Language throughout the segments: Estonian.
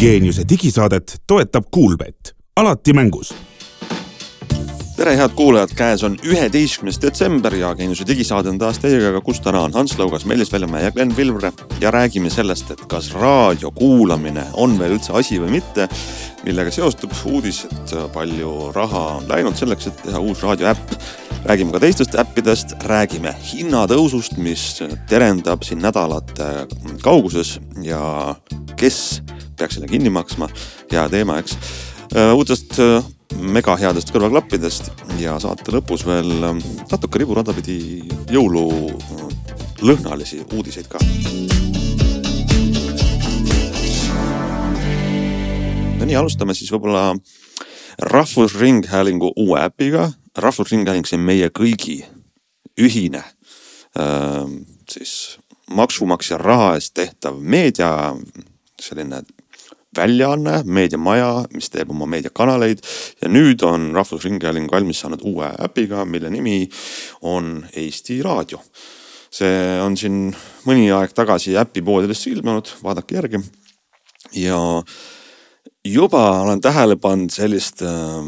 Geeniuse digisaadet toetab Kuulbett, alati mängus tere, head kuulajad, käes on üheteistkümnes detsember ja Geeniuse digisaade on taas teiega, kus täna on Hans Lõugas, Meelis Veljamäe ja Glen Vilvre ja räägime sellest, et kas raadio kuulamine on veel üldse asi või mitte. millega seostub uudis, et palju raha on läinud selleks, et teha uus raadioäpp. räägime ka teistest äppidest, räägime hinnatõusust, mis terendab siin nädalate kauguses ja kes peaks selle kinni maksma. hea teema, eks. uutest megaheadest kõrvaklappidest ja saate lõpus veel ähm, natuke riburada pidi jõululõhnalisi äh, uudiseid ka. no nii, alustame siis võib-olla Rahvusringhäälingu uue äpiga. rahvusringhääling, see on meie kõigi ühine siis maksumaksja raha eest tehtav meedia, selline väljaanne, meediamaja, mis teeb oma meediakanaleid ja nüüd on Rahvusringhääling valmis saanud uue äpiga, mille nimi on Eesti Raadio. see on siin mõni aeg tagasi äpipoodidesse ilmunud, vaadake järgi. ja juba olen tähele pannud sellist äh,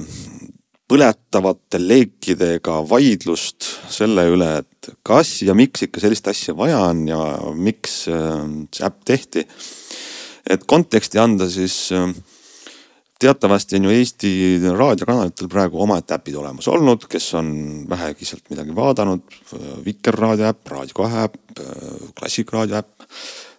põletavate leekidega vaidlust selle üle, et kas ja miks ikka sellist asja vaja on ja miks äh, see äpp tehti et konteksti anda, siis äh, teatavasti on ju Eesti raadiokanalitel praegu omaette äpid olemas olnud, kes on vähegi sealt midagi vaadanud. Vikerraadio äpp, Raadio kahe äpp, äh, Klassikraadio äpp.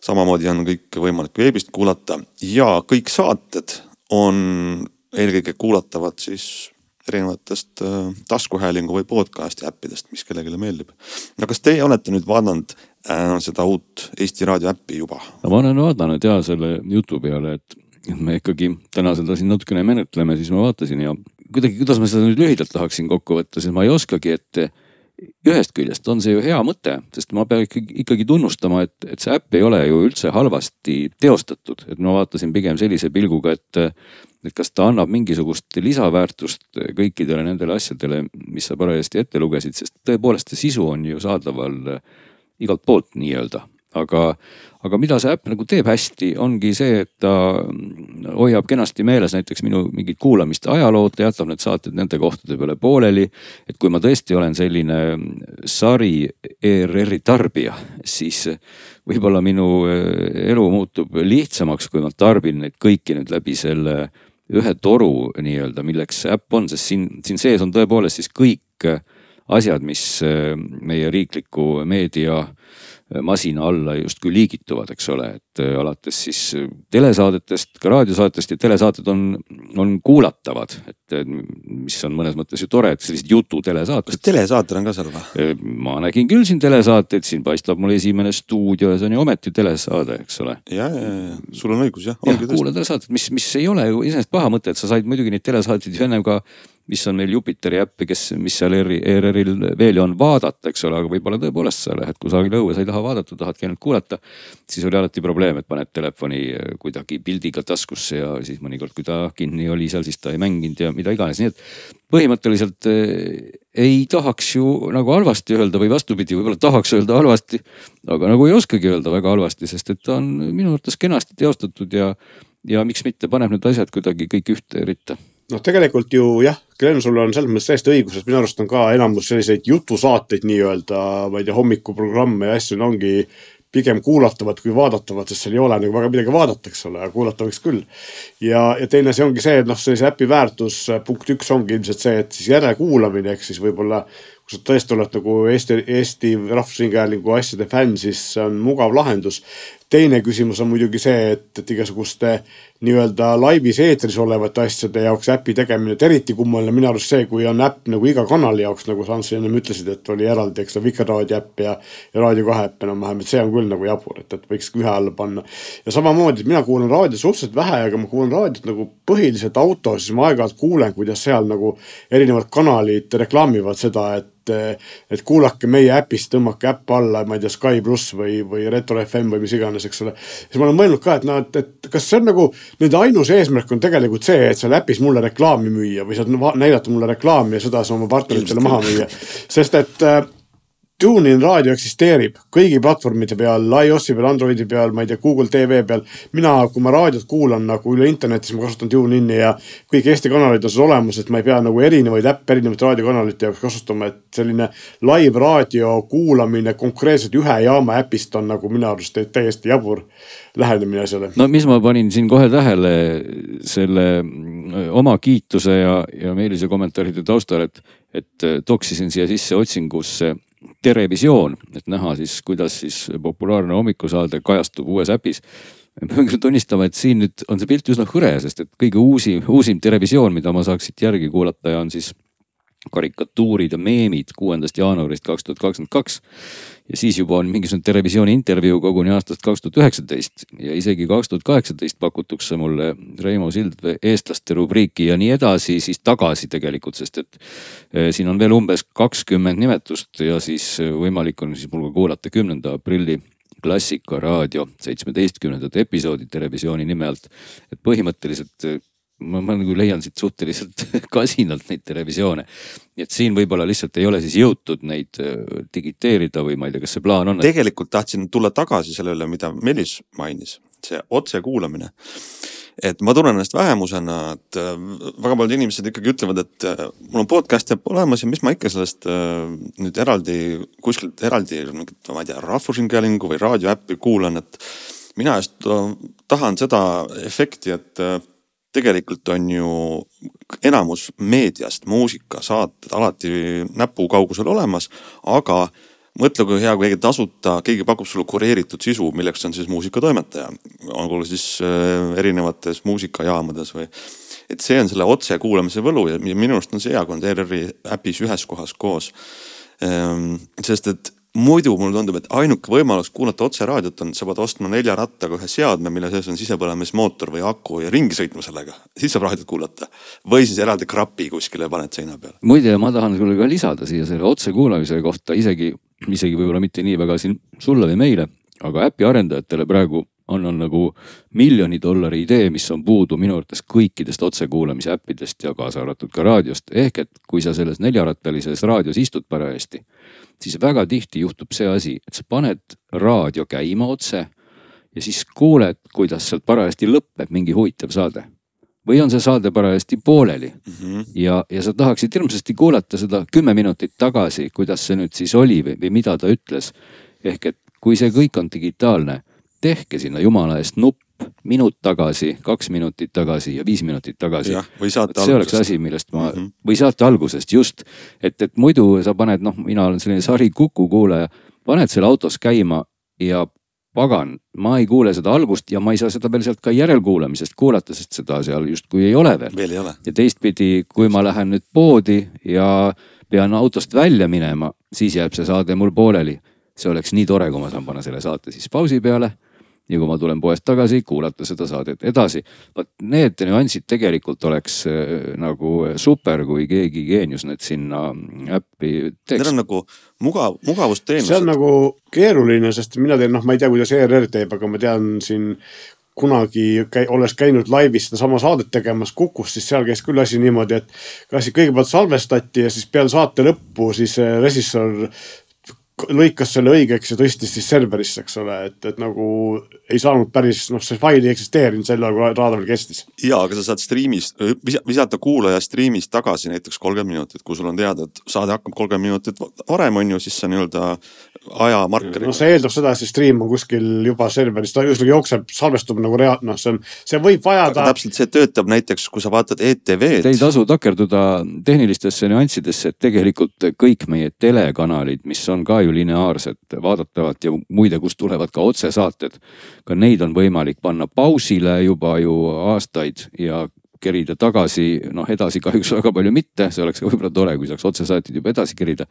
samamoodi on kõik võimalik veebist kuulata ja kõik saated on eelkõige kuulatavad siis erinevatest äh, taskuhäälingu või podcast'i äppidest, mis kellelegi meeldib. no kas teie olete nüüd vaadanud äh, seda uut Eesti Raadio äppi juba? no ma olen vaadanud ja selle jutu peale, et me ikkagi täna seda siin natukene menetleme, siis ma vaatasin ja kuidagi, kuidas ma seda nüüd lühidalt tahaksin kokku võtta, siis ma ei oskagi, et ühest küljest on see ju hea mõte, sest ma pean ikkagi, ikkagi tunnustama, et, et see äpp ei ole ju üldse halvasti teostatud, et ma vaatasin pigem sellise pilguga, et et kas ta annab mingisugust lisaväärtust kõikidele nendele asjadele, mis sa parajasti ette lugesid, sest tõepoolest see sisu on ju saadaval igalt poolt nii-öelda. aga, aga mida see äpp nagu teeb hästi, ongi see, et ta hoiab kenasti meeles näiteks minu mingit kuulamiste ajalood, ta jätab need saated nende kohtade peale pooleli. et kui ma tõesti olen selline sari ERR-i tarbija, siis võib-olla minu elu muutub lihtsamaks, kui ma tarbin neid kõiki nüüd läbi selle ühe toru nii-öelda, milleks äpp on, sest siin, siin sees on tõepoolest siis kõik asjad, mis äh, meie riikliku meedia masina alla justkui liigituvad, eks ole, et äh, alates siis äh, telesaadetest, ka raadiosaatest ja telesaated on, on kuulatavad, et mis on mõnes mõttes ju tore, et sellised jututelesaated. kas telesaated on ka seal või? Äh, ma nägin küll siin telesaateid, siin paistab mul esimene stuudio ja see on ju ometi telesaade, eks ole. ja, ja, ja sul on õigus jah. jah, kuula telesaateid, mis, mis ei ole ju iseenesest paha mõte, et sa said muidugi neid telesaateid ju ennem ka mis on meil Jupiteri äppi, kes, mis seal ERR-il veel on vaadata, eks ole, aga võib-olla tõepoolest sa lähed kusagile õue, sa ei taha vaadata, tahadki ainult kuulata. siis oli alati probleem, et paned telefoni äh, kuidagi pildiga taskusse ja siis mõnikord, kui ta kinni oli seal, siis ta ei mänginud ja mida iganes, nii et põhimõtteliselt äh, ei tahaks ju nagu halvasti öelda või vastupidi, võib-olla tahaks öelda halvasti, aga nagu ei oskagi öelda väga halvasti, sest et ta on minu arvates kenasti teostatud ja, ja miks mitte paneb need asjad kuidagi kõik ühte ritta noh, tegelikult ju jah, Glen, sul on selles mõttes täiesti õigus, et minu arust on ka enamus selliseid jutusaateid nii-öelda, ma ei tea, hommikuprogramme ja asju ongi pigem kuulatavad kui vaadatavad, sest seal ei ole nagu väga midagi vaadata, eks ole, aga kuulata võiks küll. ja, ja teine asi ongi see, et noh, sellise äpi väärtus, punkt üks ongi ilmselt see, et siis järelkuulamine, ehk siis võib-olla kui sa tõesti oled nagu Eesti, Eesti Rahvusringhäälingu asjade fänn, siis see on mugav lahendus teine küsimus on muidugi see, et, et igasuguste nii-öelda laivis eetris olevate asjade jaoks äpi tegemine, et eriti kummaline minu arust see, kui on äpp nagu iga kanali jaoks, nagu sa Ants ennem ütlesid, et oli eraldi, eks ole, Vikerraadio äpp ja, ja Raadio kahe äpp enam-vähem, et see on küll nagu jabur, et, et võiks ühe alla panna. ja samamoodi, mina kuulan raadiot suhteliselt vähe, aga ma kuulan raadiot nagu põhiliselt autos, siis ma aeg-ajalt kuulen, kuidas seal nagu erinevad kanalid reklaamivad seda, et et kuulake meie äpist, tõmmake äpp alla, ma ei tea, Sky pluss või, või Retro FM või mis iganes, eks ole. siis ma olen mõelnud ka, et noh, et, et kas see on nagu nende ainus eesmärk on tegelikult see, et seal äpis mulle reklaami müüa või saad näidata mulle reklaami ja seda sa oma partneritele maha müüa. sest et äh, TuneIn raadio eksisteerib kõigi platvormide peal, iOS-i peal, Androidi peal, ma ei tea, Google TV peal. mina, kui ma raadiot kuulan nagu üle interneti, siis ma kasutan TuneIn'i ja kõik Eesti kanalid on seal olemas, et ma ei pea nagu erinevaid äppe erinevate raadiokanalite jaoks kasutama, et selline live raadio kuulamine konkreetselt ühe jaama äpist on nagu minu arust täiesti jabur lähenemine asjale. no mis ma panin siin kohe tähele selle mm, oma kiituse ja, ja Meelise kommentaaride taustal, et, et toksisin siia sisse otsingusse Terevisioon, et näha siis, kuidas siis populaarne hommikusaade kajastub uues äpis. ma pean küll tunnistama, et siin nüüd on see pilt üsna hõre, sest et kõige uusim, uusim Terevisioon, mida ma saaks siit järgi kuulata ja on siis karikatuurid ja meemid kuuendast jaanuarist kaks tuhat kakskümmend kaks. ja siis juba on mingisugune Terevisiooni intervjuu koguni aastast kaks tuhat üheksateist ja isegi kaks tuhat kaheksateist pakutakse mulle Reimo Sildvee eestlaste rubriiki ja nii edasi, siis tagasi tegelikult, sest et eh, siin on veel umbes kakskümmend nimetust ja siis võimalik on siis mul ka kuulata kümnenda aprilli Klassikaraadio seitsmeteistkümnendat episoodi Terevisiooni nime alt. et põhimõtteliselt ma, ma nagu leian siit suhteliselt kasinalt neid televisioone. nii et siin võib-olla lihtsalt ei ole siis jõutud neid äh, digiteerida või ma ei tea, kas see plaan on et.... tegelikult tahtsin tulla tagasi sellele, mida Meelis mainis, see otsekuulamine. et ma tunnen ennast vähemusena, et äh, väga paljud inimesed ikkagi ütlevad, et äh, mul on podcast jääb olemas ja mis ma ikka sellest nüüd eraldi kuskilt eraldi mingit, ma ei tea, Rahvusringhäälingu või raadioäppi kuulan, et mina just tahan seda efekti, et tegelikult on ju enamus meediast, muusikasaated alati näpukaugusel olemas, aga mõtle, kui hea, kui keegi tasuta, keegi pakub sulle kureeritud sisu, milleks on siis muusikatoimetaja. olgu siis äh, erinevates muusikajaamades või. et see on selle otsekuulamise võlu ja minu arust on see hea, kui on ERR-i äpis ühes kohas koos. Ehm, sest et muidu mulle tundub, et ainuke võimalus kuulata otseraadiot on, sa pead ostma nelja rattaga ühe seadme, mille sees on sisepõlemismootor või aku ja ringi sõitma sellega. siis saab raadiot kuulata. või siis eraldi krapi kuskile paned seina peale. muide, ma tahan sulle ka lisada siia selle otsekuulamise kohta isegi, isegi võib-olla mitte nii väga siin sulle või meile, aga äpi arendajatele praegu on nagu miljoni dollari idee, mis on puudu minu arvates kõikidest otsekuulamise äppidest ja kaasa arvatud ka raadiost. ehk et kui sa selles neljarattalises raadios istud parajasti siis väga tihti juhtub see asi, et sa paned raadio käima otse ja siis kuuled, kuidas sealt parajasti lõpeb mingi huvitav saade. või on see saade parajasti pooleli mm -hmm. ja, ja sa tahaksid hirmsasti kuulata seda kümme minutit tagasi, kuidas see nüüd siis oli või, või mida ta ütles. ehk et kui see kõik on digitaalne, tehke sinna jumala eest nupp minut tagasi, kaks minutit tagasi ja viis minutit tagasi. saate algusest. see oleks asi, millest ma mm, -hmm. või saate algusest just, et, et muidu sa paned, noh, mina olen selline sari Kuku kuulaja, paned selle autos käima ja pagan, ma ei kuule seda algust ja ma ei saa seda veel sealt ka järelkuulamisest kuulata, sest seda seal justkui ei ole veel. veel ei ole. ja teistpidi, kui ma lähen nüüd poodi ja pean autost välja minema, siis jääb see saade mul pooleli. see oleks nii tore, kui ma saan panna selle saate siis pausi peale ja kui ma tulen poest tagasi, kuulata seda saadet edasi. vot need nüansid tegelikult oleks äh, nagu super, kui keegi geenius need sinna äppi teeks. Need on nagu mugav, mugavusteenused. see on nagu keeruline, sest mina teen, noh, ma ei tea, kuidas ERR teeb, aga ma tean siin kunagi käi, olles käinud laivis sedasama saadet tegemas Kukus, siis seal käis küll asi niimoodi, et asi kõigepealt salvestati ja siis peale saate lõppu siis režissöör lõikas selle õigeks ja tõstis siis serverisse, eks ole, et, et nagu ei saanud päris, noh, see fail ei eksisteerinud sel ajal, kui raada veel kestis. ja, aga sa saad striimist, visata kuulaja striimist tagasi näiteks kolmkümmend minutit, kui sul on teada, et saade hakkab kolmkümmend minutit varem, on ju, siis see nii-öelda ajamarkeri. noh, see eeldab seda, et see stream on kuskil juba serveris, ta ühesõnaga jookseb, salvestub nagu rea-, noh, see on, see võib vajada. täpselt, see töötab näiteks, kui sa vaatad ETV-d. ei tasu takerduda tehnilistesse nüanssidesse, et tegelikult kõik meie telekanalid, mis on ka ju lineaarselt vaadatavad ja muide, kust tulevad ka otsesaated. ka neid on võimalik panna pausile juba ju aastaid ja kerida tagasi, noh edasi kahjuks väga palju mitte, see oleks ka võib-olla tore, kui saaks otsesaateid juba edasi kerida.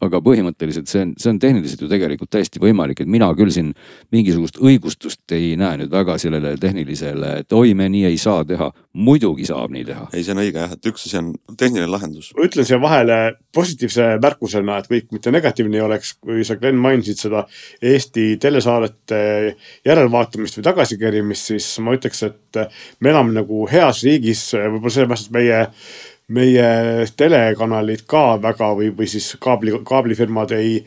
aga põhimõtteliselt see on, see on tehniliselt ju tegelikult täiesti võimalik, et mina küll siin mingisugust õigustust ei näe nüüd väga sellele tehnilisele, et oi, me nii ei saa teha. Muidugi saab nii teha. ei, see on õige jah, et üks asi on tehniline lahendus. ma ütlen siia vahele positiivse märkusena, et kõik mitte negatiivne ei oleks, kui sa Glen mainisid seda Eesti telesaadete järelvaatamist või tagasikerimist, siis ma ütleks, et me elame nagu heas riigis võib-olla sellepärast, et meie, meie telekanalid ka väga või, või siis kaabli, kaablifirmad ei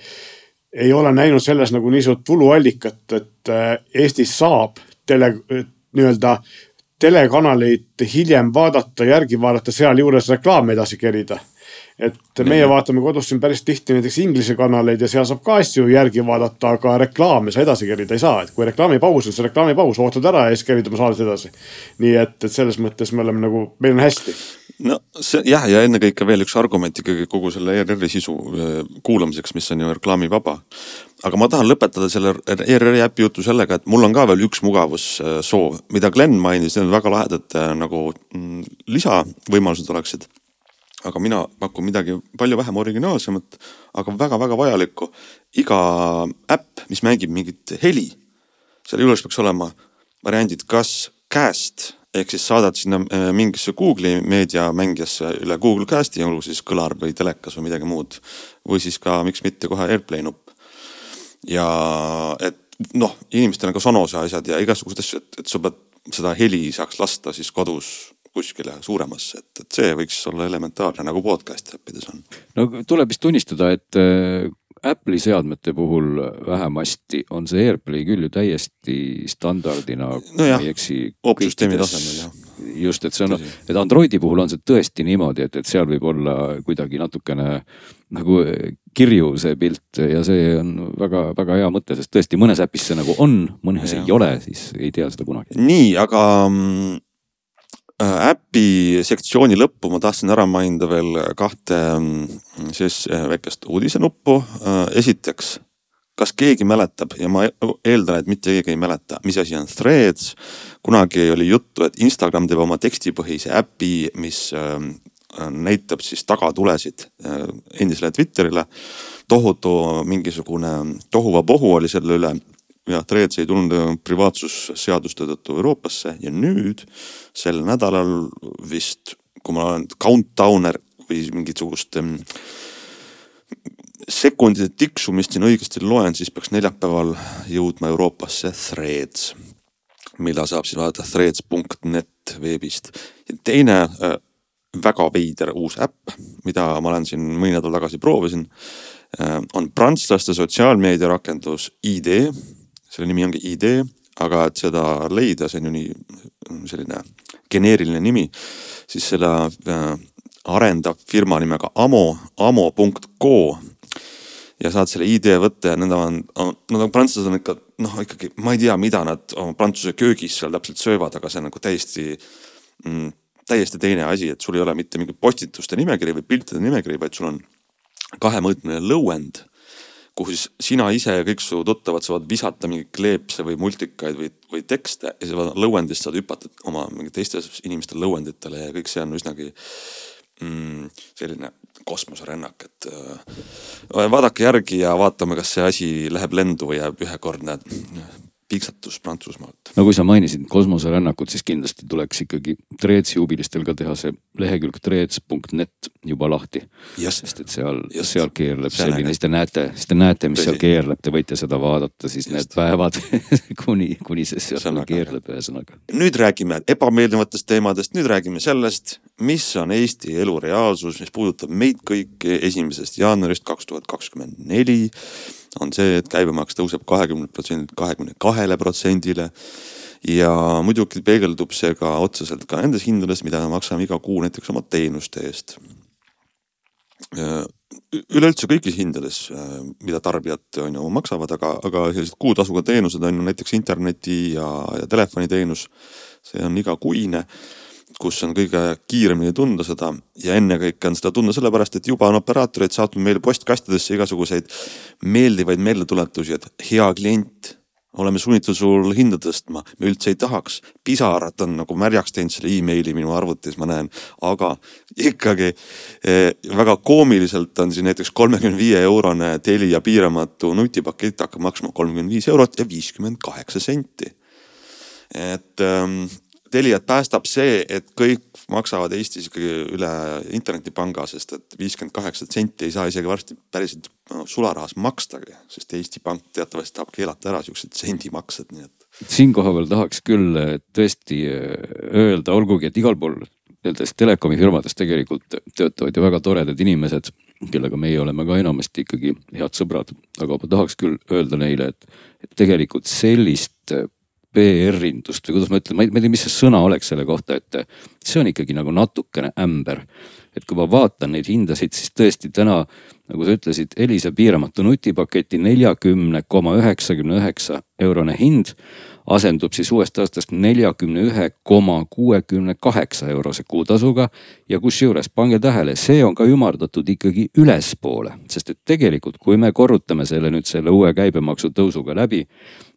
ei ole näinud selles nagu niisugust tuluallikat, et Eestis saab tele, nii-öelda telekanaleid hiljem vaadata, järgi vaadata, sealjuures reklaame edasi kerida et meie vaatame kodus siin päris tihti näiteks inglise kanaleid ja seal saab ka asju järgi vaadata, aga reklaame sa edasi kerida ei saa, et kui reklaamipaus on, siis reklaamipaus, ootad ära ja siis kärid oma saadet edasi. nii et, et selles mõttes me oleme nagu, meil on hästi. no see jah, ja ennekõike veel üks argument ikkagi kogu selle ERR-i sisu äh, kuulamiseks, mis on ju reklaamivaba. aga ma tahan lõpetada selle ERR-i äpi jutu sellega, et mul on ka veel üks mugavussoov, mida Glen mainis, need on väga lahedad äh, nagu mm, lisavõimalused oleksid aga mina pakun midagi palju vähem originaalsemat, aga väga-väga vajalikku. iga äpp, mis mängib mingit heli, selle juures peaks olema variandid, kas cast ehk siis saadad sinna äh, mingisse Google'i meediamängijasse üle Google Cast'i, olgu siis kõlar või telekas või midagi muud. või siis ka, miks mitte kohe AirPlay nupp. ja et noh, inimestel on ka Sonos ja asjad ja igasugused asju, et, et sa pead seda heli saaks lasta siis kodus kuskile suuremasse, et, et see võiks olla elementaarne nagu podcast äppides on. no tuleb vist tunnistada, et äh, Apple'i seadmete puhul vähemasti on see AirPlay küll ju täiesti standardina no, ei eksi. opsüsteemi tasemel jah. just, et see on, et Androidi puhul on see tõesti niimoodi, et, et seal võib olla kuidagi natukene nagu kirju see pilt ja see on väga-väga hea mõte, sest tõesti mõnes äpis see nagu on, mõnes ja. ei ole, siis ei tea seda kunagi. nii, aga mm, Äh, äpi sektsiooni lõppu ma tahtsin ära mainida veel kahte mm, siis äh, väikest uudisenuppu. Äh, esiteks, kas keegi mäletab ja ma eeldan, et mitte keegi ei mäleta, mis asi on Threads. kunagi oli juttu, et Instagram teeb oma tekstipõhise äpi, mis näitab siis tagatulesid endisele Twitterile. tohutu mingisugune tohuvabohu oli selle üle jah, Threads ei tulnud äh, privaatsusseaduste tõttu Euroopasse ja nüüd sel nädalal vist, kui ma olen countdowner või mingisugust ähm, sekundite tiksumist siin õigesti loen, siis peaks neljapäeval jõudma Euroopasse Threads, mida saab siis vaadata threads.net veebist. teine äh, väga veider uus äpp, mida ma olen siin mõni nädal tagasi proovisin äh,, on prantslaste sotsiaalmeediarakendus ID selle nimi ongi idee, aga et seda leida, see on ju nii selline geneeriline nimi, siis selle äh, arendab firma nimega Amo, amo.co ja saad selle idee võtta ja need on, nad on, prantslased on ikka noh, ikkagi ma ei tea, mida nad oma prantsuse köögis seal täpselt söövad, aga see on nagu täiesti mm,, täiesti teine asi, et sul ei ole mitte mingi postituste nimekiri või piltide nimekiri, vaid sul on kahemõõtmeline lõuend kuhu siis sina ise ja kõik su tuttavad saavad visata mingeid kleepse või multikaid või, või tekste ja siis lõuendist saad hüpata oma teiste inimeste lõuenditele ja kõik see on üsnagi mm, selline kosmoserännak, et äh, vaadake järgi ja vaatame, kas see asi läheb lendu või jääb ühekordne piiksatus Prantsusmaalt. no kui sa mainisid kosmoserännakut, siis kindlasti tuleks ikkagi Treetsi huvilistel ka teha see lehekülg treets.net juba lahti. sest et seal, seal keerleb seal selline, siis te näete, siis te näete, mis Tõsi. seal keerleb, te võite seda vaadata siis Just. need päevad kuni, kuni see seal keerleb, ühesõnaga. nüüd räägime ebameeldivatest teemadest, nüüd räägime sellest, mis on Eesti elu reaalsus, mis puudutab meid kõiki esimesest jaanuarist kaks tuhat kakskümmend neli on see, et käibemaks tõuseb kahekümnelt protsendilt kahekümne kahele protsendile. ja muidugi peegeldub see ka otseselt ka nendes hindades, mida me maksame iga kuu näiteks oma teenuste eest. üleüldse kõigis hindades, mida tarbijad on ju maksavad, aga, aga sellised kuutasuga teenused on ju näiteks interneti ja, ja telefoniteenus. see on igakuine kus on kõige kiiremini tunda seda ja ennekõike on seda tunda sellepärast, et juba on operaatorid saatnud meile postkastidesse igasuguseid meeldivaid meeldetuletusi, et hea klient, oleme sunnitud sul hinda tõstma, me üldse ei tahaks. pisarad on nagu märjaks teinud selle emaili minu arvutis, ma näen, aga ikkagi eh, väga koomiliselt on siin näiteks kolmekümne viie eurone Telia piiramatu nutipakett hakkab maksma kolmkümmend viis eurot ja viiskümmend kaheksa senti. Et ähm, Teliat päästab see, et kõik maksavad Eestis ikkagi üle internetipanga, sest et viiskümmend kaheksa senti ei saa isegi varsti päriselt no, sularahas makstagi, sest Eesti Pank teatavasti tahab keelata ära siuksed sendimaksed, nii et. siin kohapeal tahaks küll tõesti öelda, olgugi et igal pool nendes telekomi firmades tegelikult töötavad ju väga toredad inimesed kellega meie oleme ka enamasti ikkagi head sõbrad, aga ma tahaks küll öelda neile, et, et tegelikult sellist PR-indust või kuidas ma ütlen, ma ei, tea, mis see sõna oleks selle kohta, et see on ikkagi nagu natukene ämber. et kui ma vaatan neid hindasid, siis tõesti täna, nagu sa ütlesid, Elisa piiramatu nutipaketi neljakümne koma üheksakümne üheksa eurone hind asendub siis uuest aastast neljakümne ühe koma kuuekümne kaheksa eurose kuutasuga. ja kusjuures pange tähele, see on ka ümardatud ikkagi ülespoole, sest et tegelikult, kui me korrutame selle nüüd selle uue käibemaksu tõusuga läbi,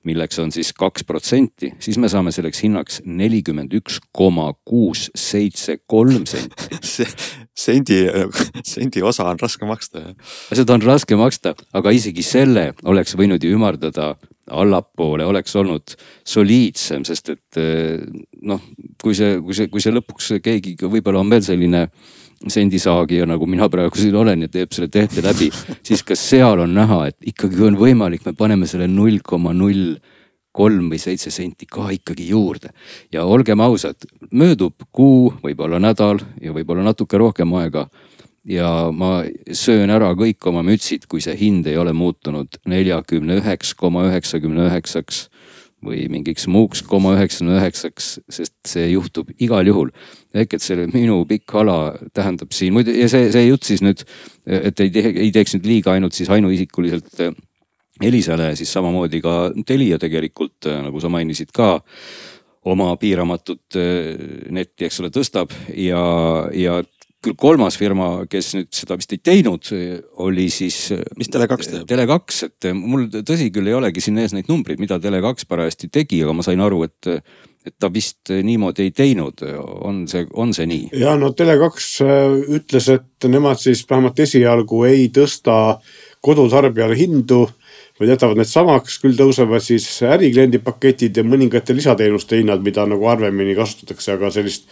milleks on siis kaks protsenti, siis me saame selleks hinnaks nelikümmend üks koma kuus seitse kolm senti. sendi, sendi osa on raske maksta. seda on raske maksta, aga isegi selle oleks võinud ju ümardada allapoole oleks olnud soliidsem, sest et eh, noh, kui see, kui see, kui see lõpuks keegi võib-olla on veel selline sendisaagija, nagu mina praegu siin olen ja teeb selle tehte läbi, siis ka seal on näha, et ikkagi on võimalik, me paneme selle null koma null kolm või seitse senti ka ikkagi juurde. ja olgem ausad, möödub kuu, võib-olla nädal ja võib-olla natuke rohkem aega ja ma söön ära kõik oma mütsid, kui see hind ei ole muutunud neljakümne üheks koma üheksakümne üheksaks või mingiks muuks koma üheksakümne üheksaks, sest see juhtub igal juhul. ehk et see minu pikk ala tähendab siin muidu ja see, see jutt siis nüüd, et ei tee, ei teeks nüüd liiga ainult siis ainuisikuliselt Elisale, siis samamoodi ka Telia tegelikult, eh, nagu sa mainisid ka oma piiramatut eh, netti, eks ole, tõstab ja, ja küll kolmas firma, kes nüüd seda vist ei teinud, oli siis. mis Tele2 teeb? Tele2, et mul tõsi küll ei olegi siin ees neid numbreid, mida Tele2 parajasti tegi, aga ma sain aru, et, et ta vist niimoodi ei teinud. on see, on see nii? ja no Tele2 äh, ütles, et nemad siis vähemalt esialgu ei tõsta kodutarbijale hindu vaid jätavad need samaks, küll tõusevad siis ärikliendi paketid ja mõningate lisateenuste hinnad, mida nagu harvemini kasutatakse, aga sellist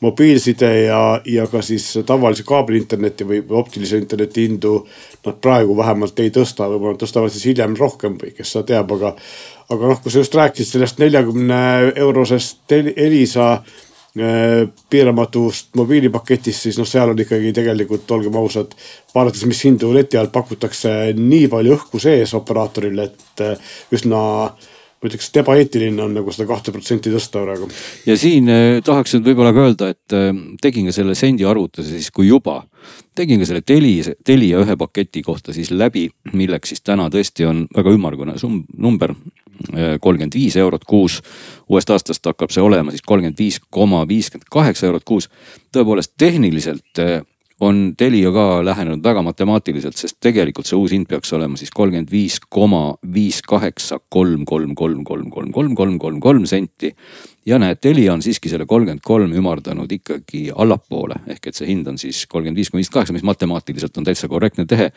mobiilside ja, ja ka siis tavalise kaabelinterneti või, optilise interneti hindu nad praegu vähemalt ei tõsta, võib-olla tõstavad siis hiljem rohkem või kes seda teab, aga aga noh, kui sa just rääkisid sellest neljakümne eurosest Elisa piiramatust mobiilipaketist, siis noh, seal on ikkagi tegelikult, olgem ausad, vaadates, mis hindu leti alt pakutakse, nii palju õhku sees operaatoril, et äh, üsna ma ütleks, et ebaeetiline on nagu seda kahte protsenti tõsta praegu. ja siin eh, tahaks nüüd võib-olla ka öelda, et eh, tegin ka selle sendi arvutuse siis, kui juba tegin ka selle Telia, Telia ühe paketi kohta siis läbi, milleks siis täna tõesti on väga ümmargune number kolmkümmend viis eurot kuus. uuest aastast hakkab see olema siis kolmkümmend viis koma viiskümmend kaheksa eurot kuus. tõepoolest tehniliselt eh, on Telia ka lähenenud väga matemaatiliselt, sest tegelikult see uus hind peaks olema siis kolmkümmend viis koma viis kaheksa kolm kolm kolm kolm kolm kolm kolm kolm kolm senti. ja näed, Telia on siiski selle kolmkümmend kolm ümardanud ikkagi allapoole, ehk et see hind on siis kolmkümmend viis koma viis kaheksa, mis matemaatiliselt on täitsa korrektne tehe.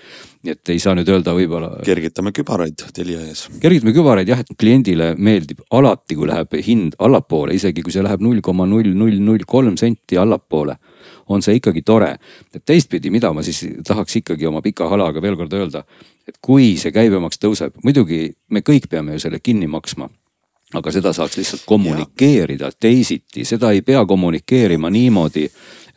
nii et ei saa nüüd öelda võib-olla. kergitame kübaraid Telia ees. kergitame kübaraid jah, et kliendile meeldib alati, kui läheb hind allapoole, isegi kui see läheb null koma null null null kolm senti allapoole on see ikkagi tore. et teistpidi, mida ma siis tahaks ikkagi oma pika halaga veel kord öelda, et kui see käibemaks tõuseb, muidugi me kõik peame ju selle kinni maksma. Aga seda saaks lihtsalt kommunikeerida teisiti, seda ei pea kommunikeerima niimoodi,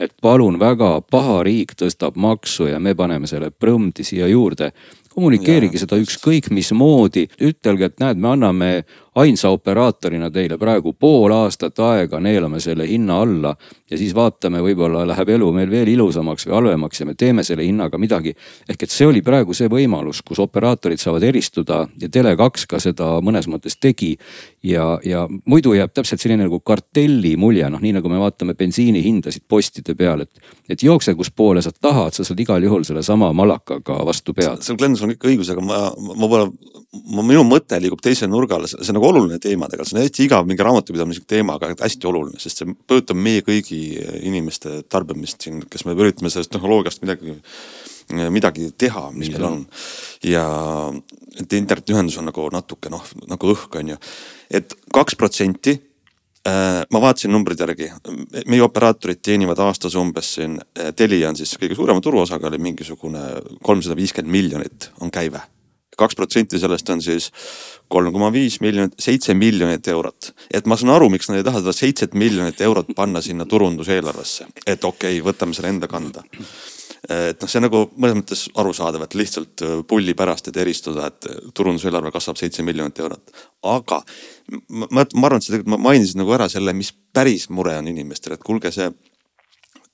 et palun väga, paha riik tõstab maksu ja me paneme selle prõmdi siia juurde kommunikeerige seda ükskõik mismoodi, ütelge, et näed, me anname ainsa operaatorina teile praegu pool aastat aega, neelame selle hinna alla ja siis vaatame, võib-olla läheb elu meil veel ilusamaks või halvemaks ja me teeme selle hinnaga midagi. ehk et see oli praegu see võimalus, kus operaatorid saavad eristuda ja Tele2 ka seda mõnes mõttes tegi. ja, ja muidu jääb täpselt selline nagu kartelli mulje, noh nii nagu me vaatame bensiini hindasid postide peal, et, et jookse, kus poole sa tahad, sa saad igal juhul sellesama malakaga vastu pead. sul Glen, sul on kõik õigus, aga ma, ma võib-olla, minu mõte liigub teisele nurgale, see on nagu oluline teema tegelikult, see on hästi igav mingi raamatupidamise teema, aga hästi oluline, sest see mõjutab meie kõigi inimeste tarbimist siin, kes me üritame sellest tehnoloogiast midagi midagi teha, mis meil on. ja et internetiühendus on nagu natuke noh, nagu õhk on ju, et kaks protsenti ma vaatasin numbrid järgi, meie operaatorid teenivad aastas umbes siin, Telia on siis kõige suurema turuosakaalu, mingisugune kolmsada viiskümmend miljonit on käive kaks protsenti sellest on siis kolm koma viis miljonit, seitse miljonit eurot. et ma saan aru, miks nad ei taha seda seitset miljonit eurot panna sinna turunduseelarvesse, et okei okay,, võtame selle enda kanda. Et noh, see nagu mõnes mõttes arusaadav, et lihtsalt äh, pulli pärast, et eristuda, et turunduseelarve kasvab seitse miljonit eurot. aga ma, ma, arvan, et sa tegelikult mainisid nagu ära selle, mis päris mure on inimestel, et kuulge, see,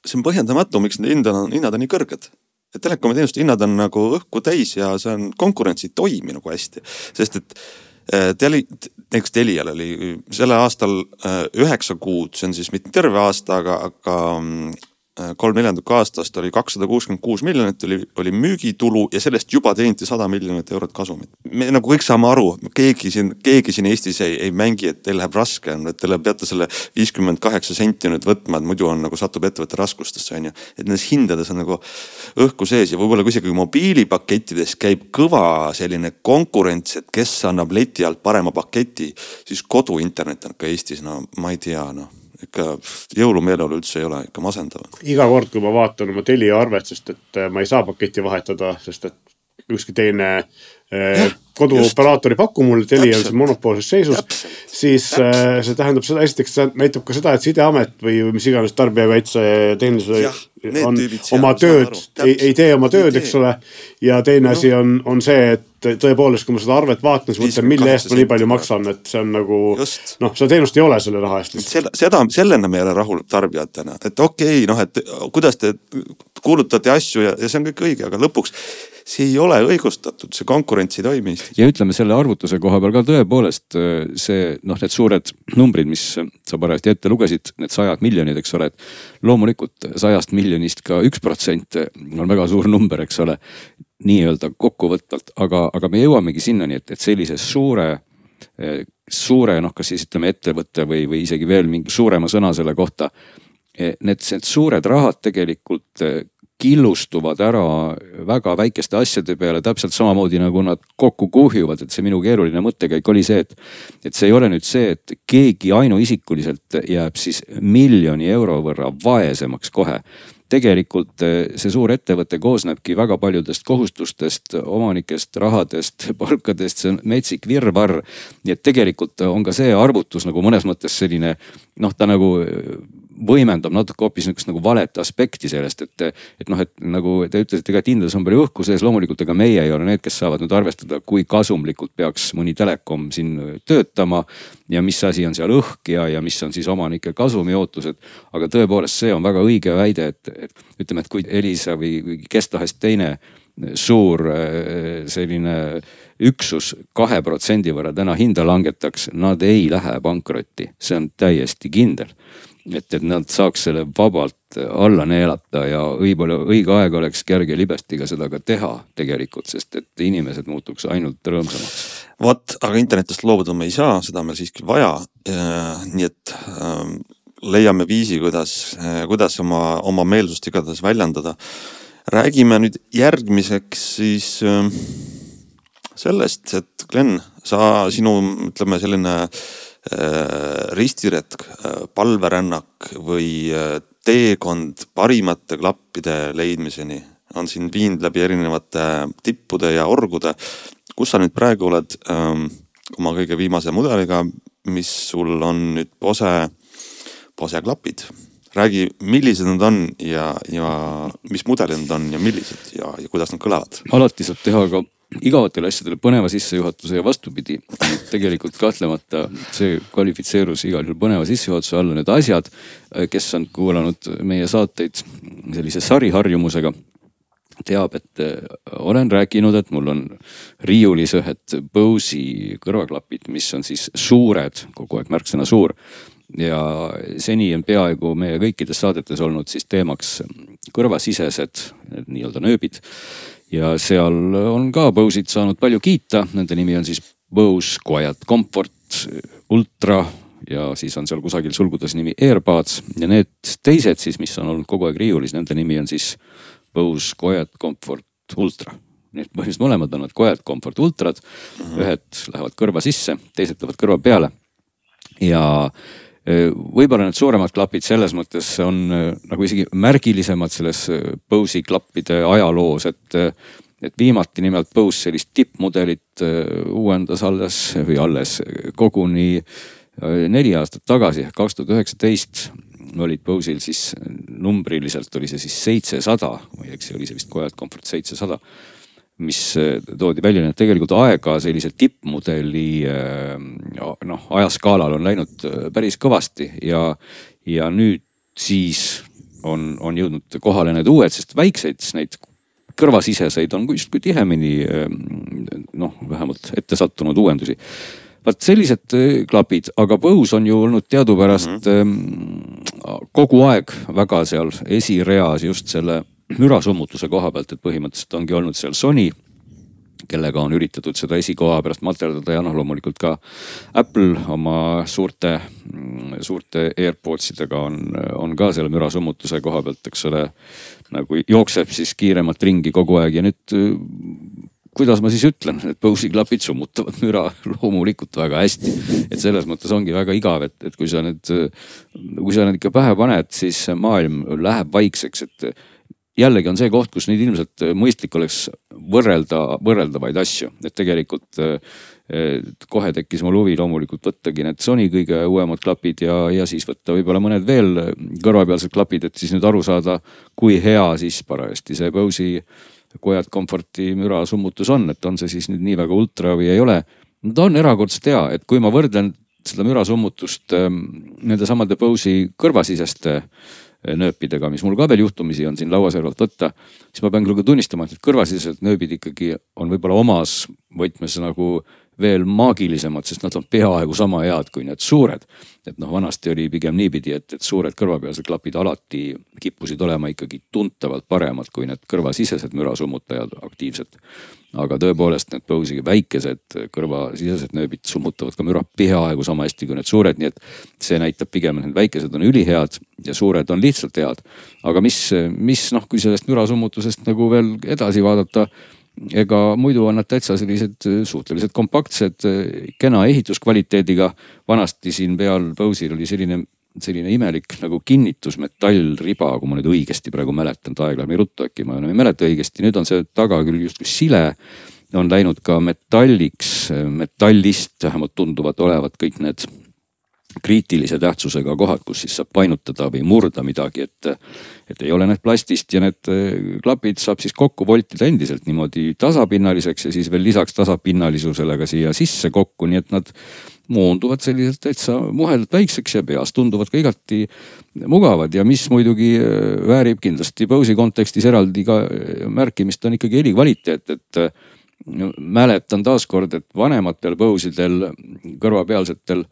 see on põhjendamatu, miks need hinnad on, hinnad on nii kõrged et telekomi teenuste hinnad on nagu õhku täis ja see on, konkurents ei toimi nagu hästi. sest et äh, Teli, näiteks Telial oli sellel aastal äh, üheksa kuud, see on siis mitte terve aasta, aga, aga mm, Äh, kolm neljandikku aastast oli kakssada kuuskümmend kuus miljonit oli, oli müügitulu ja sellest juba teeniti sada miljonit eurot kasumit. me nagu kõik saame aru, keegi siin, keegi siin Eestis ei, ei mängi, et teil läheb raske, et te peate selle viiskümmend kaheksa senti nüüd võtma, et muidu on nagu satub ettevõte raskustesse on ju. et nendes hindades on nagu õhku sees ja võib-olla kui isegi mobiilipakettides käib kõva selline konkurents, et kes annab leti alt parema paketi, siis koduinternet on ka Eestis, no ma ei tea noh ikka jõulumeeleolu üldse ei ole, ikka masendav. iga kord, kui ma vaatan oma Telia arvet, sest et äh, ma ei saa paketti vahetada, sest et ükski teine eh, koduoperaator ei paku mulle, Telia on monopoolses seisus, siis. Äh, see tähendab seda, esiteks see näitab ka seda, et sideamet või mis iganes tarbijakaitse teenuse on oma tööd, ei, ei tee oma tööd, eks ole. ja teine asi on, on see, et tõepoolest, kui ma seda arvet vaatan, siis mõtlen, mille eest ma nii palju maksan, et see on nagu noh, seda teenust ei ole selle raha eest lihtsalt. seda, sellena me ei ole rahul tarbijatena, et okei okay,, noh, et kuidas te kuulutate asju ja, ja see on kõik õige, aga lõpuks see ei ole õigustatud, see konkurents ei toimi ja ütleme selle arvutuse koha peal ka tõepoolest äh, see noh, need suured numbrid, mis sa parajasti ette lugesid, need sajad miljonid, eks ole, et loomulikult sajast miljonist ka üks protsent on väga suur number, eks ole nii-öelda kokkuvõtvalt, aga, aga me jõuamegi sinnani, et, et sellise suure, suure noh, kas siis ütleme ettevõtte või, või isegi veel mingi suurema sõna selle kohta. Need, need suured rahad tegelikult killustuvad ära väga väikeste asjade peale, täpselt samamoodi nagu nad kokku kuhjuvad, et see minu keeruline mõttekäik oli see, et. et see ei ole nüüd see, et keegi ainuisikuliselt jääb siis miljoni euro võrra vaesemaks kohe tegelikult eh, see suur ettevõte koosnebki väga paljudest kohustustest, omanikest, rahadest, palkadest, see on metsik virvarr. nii et tegelikult on ka see arvutus nagu mõnes mõttes selline noh, ta nagu võimendab natuke hoopis niisugust nagu valet aspekti sellest, et, et noh, et nagu te ütlesite ka, et hindades on palju õhku sees, loomulikult ega meie ei ole need, kes saavad nüüd arvestada, kui kasumlikult peaks mõni telekom siin töötama. ja mis asi on seal õhk ja, ja mis on siis omanike kasumioootused. aga tõepoolest, see on väga õige väide, et, et ütleme, et kui Elisa või, või kes tahes teine suur äh, selline üksus kahe protsendi võrra täna hinda langetaks, nad ei lähe pankrotti, see on täiesti kindel et, et nad saaks selle vabalt alla neelata ja võib-olla õige aeg oleks kerge libestiga seda ka teha tegelikult, sest et inimesed muutuks ainult rõõmsamaks. vot, aga internetist loobuda me ei saa, seda on meil siiski vaja. Äh, nii et äh, leiame viisi, kuidas, äh, kuidas oma, oma meelsust igatahes väljendada. räägime nüüd järgmiseks siis äh, sellest, et Glen, sa, sinu ütleme selline Äh, ristiretk, äh, palverännak või äh, teekond parimate klappide leidmiseni on sind viinud läbi erinevate tippude ja orgude. kus sa nüüd praegu oled ähm, oma kõige viimase mudeliga, mis sul on nüüd Bose, Bose klapid? räägi, millised nad on ja, ja mis mudelid nad on ja millised ja, ja kuidas nad kõlavad? alati saab teha ka igavatele asjadele põneva sissejuhatuse ja vastupidi. tegelikult kahtlemata see kvalifitseerus igal juhul põneva sissejuhatuse alla, need asjad, kes on kuulanud meie saateid sellise sariharjumusega teab, et eh, olen rääkinud, et mul on riiulis ühed Bose'i kõrvaklapid, mis on siis suured, kogu aeg märksõna suur. ja seni on peaaegu meie kõikides saadetes olnud siis teemaks kõrvasisesed nii-öelda nööbid ja seal on ka Bose'id saanud palju kiita, nende nimi on siis Bose Quiet Comfort Ultra ja siis on seal kusagil sulgudes nimi AirPods ja need teised siis, mis on olnud kogu aeg riiulis, nende nimi on siis Bose Quiet Comfort Ultra. nii et põhimõtteliselt mõlemad on need Quiet Comfort Ultrad mm, -hmm. ühed lähevad kõrva sisse, teised lähevad kõrva peale. ja võib-olla need suuremad klapid selles mõttes on nagu isegi märgilisemad selles Bose'i klappide ajaloos, et et viimati nimelt Bose sellist tippmudelit uuendas alles või alles koguni neli aastat tagasi, kaks tuhat üheksateist olid Bose'il siis numbriliselt oli see siis seitsesada, ma ei eksi, oli see vist Quiet Comfort seitsesada mis äh, toodi välja, nii et tegelikult aega sellise tippmudeli äh, noh, ajaskaalal on läinud päris kõvasti ja, ja nüüd siis on, on jõudnud kohale need uued, sest väikseid neid kõrvasiseseid on justkui tihemini noh, vähemalt ette sattunud uuendusi vaat sellised äh, klapid, aga Bose on ju olnud teadupärast mm -hmm. kogu aeg väga seal esireas just selle mürasummutuse koha pealt, et põhimõtteliselt ongi olnud seal Sony kellega on üritatud seda esikoha pärast materdada ja noh, loomulikult ka Apple oma suurte, suurte AirPods idega on, on ka selle mürasummutuse koha pealt, eks ole. nagu jookseb siis kiiremat ringi kogu aeg ja nüüd kuidas ma siis ütlen, need Bose'i klapid summutavad müra loomulikult väga hästi. et selles mõttes ongi väga igav, et, et kui sa nüüd, kui sa need ikka pähe paned, siis maailm läheb vaikseks, et jällegi on see koht, kus nüüd ilmselt mõistlik oleks võrrelda võrreldavaid asju, et tegelikult kohe tekkis mul huvi loomulikult võttagi need Sony kõige uuemad klapid ja, ja siis võtta võib-olla mõned veel kõrvapealsed klapid, et siis nüüd aru saada, kui hea siis parajasti see Bose'i Quiet Comforti mürasummutus on, et on see siis nüüd nii väga ultra või ei ole. no ta on erakordselt hea, et kui ma võrdlen seda mürasummutust ähm, nende samade Bose'i kõrvasiseste äh, nööpidega, mis mul ka veel juhtumisi on siin lauaservalt võtta, siis ma pean küll ka tunnistama, et need kõrvasisesed nööbid ikkagi on võib-olla omas võtmes nagu veel maagilisemad, sest nad on peaaegu sama head kui need suured. et noh, vanasti oli pigem niipidi, et, et suured kõrvapealsed klapid alati kippusid olema ikkagi tuntavalt paremad kui need kõrvasisesed mürasummutajad aktiivselt. Aga tõepoolest need Bose'i väikesed kõrvasisesed nööbid summutavad ka müra peaaegu sama hästi kui need suured, nii et see näitab pigem, et need väikesed on ülihead ja suured on lihtsalt head. aga mis, mis noh, kui sellest mürasummutusest nagu veel edasi vaadata ega muidu on nad täitsa sellised suhteliselt kompaktsed, kena ehituskvaliteediga. vanasti siin peal Bose'il oli selline, selline imelik nagu kinnitusmetallriba, kui ma nüüd õigesti praegu mäletan, et aeg läheb nii ruttu äkki, ma enam ei mäleta õigesti, nüüd on see taga küll justkui sile. on läinud ka metalliks, metallist vähemalt tunduvad olevat kõik need kriitilise tähtsusega kohad, kus siis saab painutada või murda midagi, et, et ei ole need plastist ja need äh, klapid saab siis kokku voltida endiselt niimoodi tasapinnaliseks ja siis veel lisaks tasapinnalisusele ka siia sisse kokku, nii et nad moonduvad selliselt täitsa muhedalt väikseks ja peas tunduvad ka igati mugavad ja mis muidugi äh, väärib kindlasti Bose'i kontekstis eraldi ka äh, märkimist, on ikkagi helikvaliteet, et mäletan taaskord, et vanematel Bose'idel kõrvapealsetel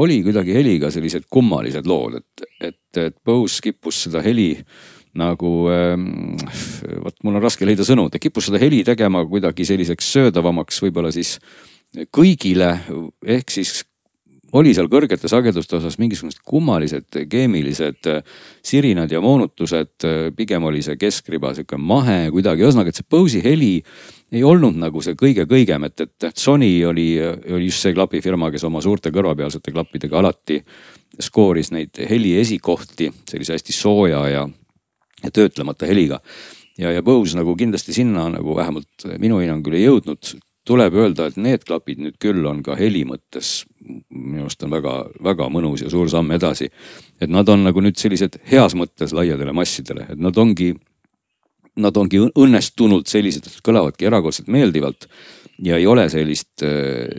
oli kuidagi heliga sellised kummalised lood, et, et, et Bose kippus seda heli nagu ähm,, vot mul on raske leida sõnu, ta kippus seda heli tegema kuidagi selliseks söödavamaks võib-olla siis kõigile, ehk siis oli seal kõrgete sageduste osas mingisugused kummalised keemilised sirinad ja moonutused. pigem oli see keskriba sihuke mahe kuidagi, ühesõnaga, et see Bose'i heli ei olnud nagu see kõige kõigem, et, et Sony oli, oli just see klapifirma, kes oma suurte kõrvapealsete klappidega alati skooris neid heli esikohti sellise hästi sooja ja, ja töötlemata heliga. ja, ja Bose nagu kindlasti sinna nagu vähemalt minu hinnangul ei jõudnud. Tuleb öelda, et need klapid nüüd küll on ka heli mõttes minu arust on väga-väga mõnus ja suur samm edasi. et nad on nagu nüüd sellised heas mõttes laiadele massidele, et nad ongi nad ongi õnnestunult sellised, et kõlavadki erakordselt meeldivalt ja ei ole sellist,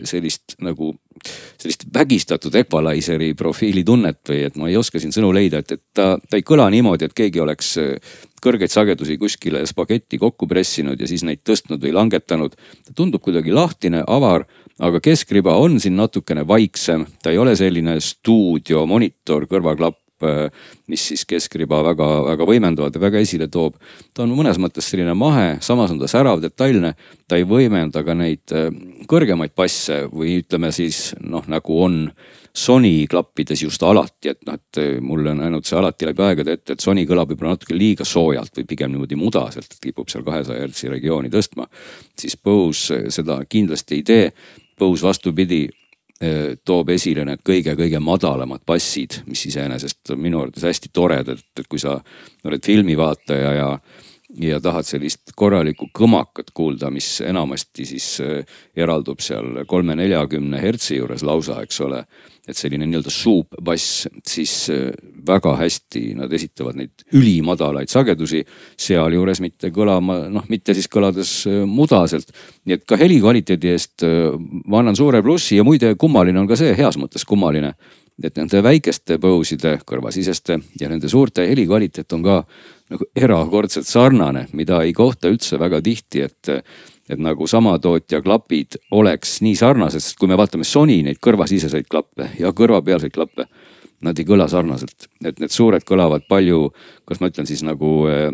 sellist nagu, sellist vägistatud equalizer'i profiili tunnet või et ma ei oska siin sõnu leida, et, et ta, ta ei kõla niimoodi, et keegi oleks kõrgeid sagedusi kuskile spagetti kokku pressinud ja siis neid tõstnud või langetanud. ta tundub kuidagi lahtine, avar, aga keskriba on siin natukene vaiksem, ta ei ole selline stuudiomonitor, kõrvaklapp Äh, mis siis keskriba väga-väga võimendavad ja väga esile toob. ta on mõnes mõttes selline mahe, samas on ta särav, detailne. ta ei võimenda ka neid äh, kõrgemaid basse või ütleme siis noh, nagu on Sony klappides just alati, et noh, et äh, mulle on ainult see alati läbi aegade ette, et Sony kõlab võib-olla natuke liiga soojalt või pigem niimoodi mudaselt, et kipub seal kahesaja hertsi regiooni tõstma. siis Bose seda kindlasti ei tee. Bose vastupidi Äh, toob esile need kõige-kõige madalamad bassid, mis iseenesest on minu arvates hästi toredad, et kui sa oled filmivaataja ja ja tahad sellist korralikku kõmakat kuulda, mis enamasti siis äh, eraldub seal kolme-neljakümne hertsi juures lausa, eks ole. Et selline nii-öelda suupbass, siis äh, väga hästi nad esitavad neid ülimadalaid sagedusi, sealjuures mitte kõlama, noh, mitte siis kõlades äh, mudaselt. nii et ka heli kvaliteedi eest ma annan suure plussi ja muide, kummaline on ka see, heas mõttes kummaline et nende väikeste põuside, kõrvasiseste ja nende suurte heli kvaliteet on ka nagu erakordselt sarnane, mida ei kohta üldse väga tihti, et, et nagu sama tootja klapid oleks nii sarnased, sest kui me vaatame Sony neid kõrvasiseseid klappe ja kõrvapealseid klappe, nad ei kõla sarnaselt, et need suured kõlavad palju, kas ma ütlen siis nagu äh,